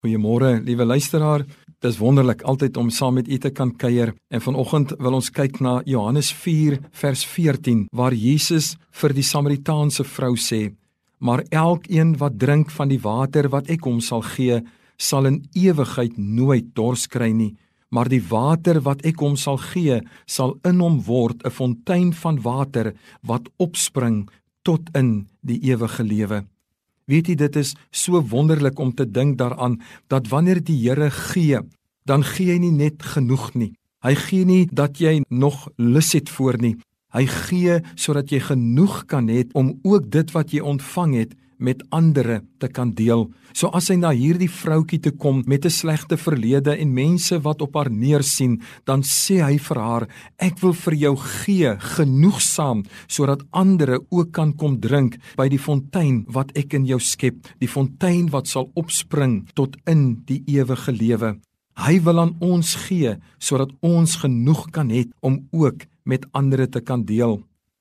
Goeiemôre, liewe luisteraar. Dis wonderlik altyd om saam met u te kan kuier. En vanoggend wil ons kyk na Johannes 4 vers 14 waar Jesus vir die Samaritaanse vrou sê: "Maar elkeen wat drink van die water wat ek hom sal gee, sal in ewigheid nooit dors kry nie, maar die water wat ek hom sal gee, sal in hom word 'n fontein van water wat opspring tot in die ewige lewe." Weet jy dit is so wonderlik om te dink daaraan dat wanneer die Here gee, dan gee hy nie net genoeg nie. Hy gee nie dat jy nog lus het voor nie. Hy gee sodat jy genoeg kan hê om ook dit wat jy ontvang het met ander te kan deel. So as hy na hierdie vroutjie toe kom met 'n slegte verlede en mense wat op haar neersien, dan sê hy vir haar: "Ek wil vir jou gee genoegsaam sodat ander ook kan kom drink by die fontein wat ek in jou skep, die fontein wat sal opspring tot in die ewige lewe." Hy wil aan ons gee sodat ons genoeg kan hê om ook met ander te kan deel.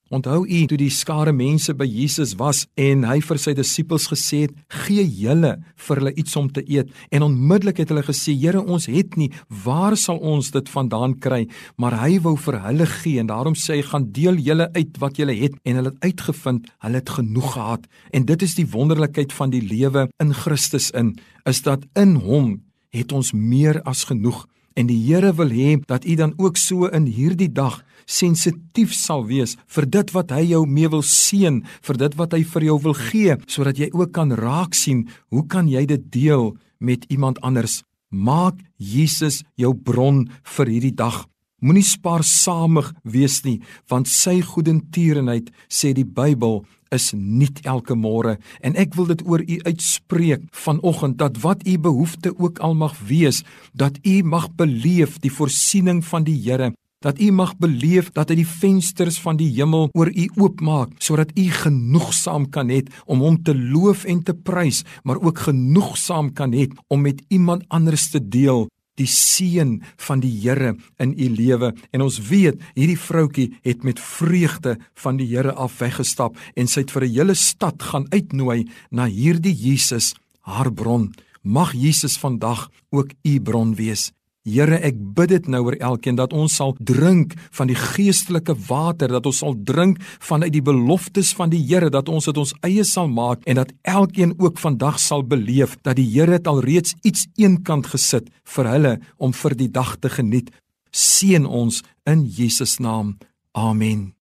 Onthou u toe die skare mense by Jesus was en hy vir sy disippels gesê het: "Gee julle vir hulle iets om te eet." En onmiddellik het hulle gesê: "Here, ons het nie. Waar sal ons dit vandaan kry?" Maar hy wou vir hulle gee en daarom sê hy: "Gaan deel julle uit wat julle het." En hulle het uitgevind, hulle het genoeg gehad. En dit is die wonderlikheid van die lewe in Christus in, is dat in hom het ons meer as genoeg. En die Here wil hê dat u dan ook so in hierdie dag sensitief sal wees vir dit wat hy jou mee wil seën, vir dit wat hy vir jou wil gee, sodat jy ook kan raak sien hoe kan jy dit deel met iemand anders. Maak Jesus jou bron vir hierdie dag. Moenie spaarsamig wees nie, want sy goedertierenheid sê die Bybel is nie elke môre. En ek wil dit oor u uitspreek vanoggend dat wat u behoefte ook al mag wees dat u mag beleef die voorsiening van die Here dat u mag beleef dat hy die vensters van die hemel oor u oopmaak sodat u genoegsaam kan hê om hom te loof en te prys maar ook genoegsaam kan hê om met iemand anders te deel die seën van die Here in u lewe. En ons weet hierdie vroutkie het met vreugde van die Here af weggestap en sy het vir 'n hele stad gaan uitnooi na hierdie Jesus haar bron. Mag Jesus vandag ook u bron wees Here, ek bid dit nou oor elkeen dat ons sal drink van die geestelike water, dat ons sal drink vanuit die beloftes van die Here, dat ons dit ons eie sal maak en dat elkeen ook vandag sal beleef dat die Here het alreeds iets eenkant gesit vir hulle om vir die dag te geniet. Seën ons in Jesus naam. Amen.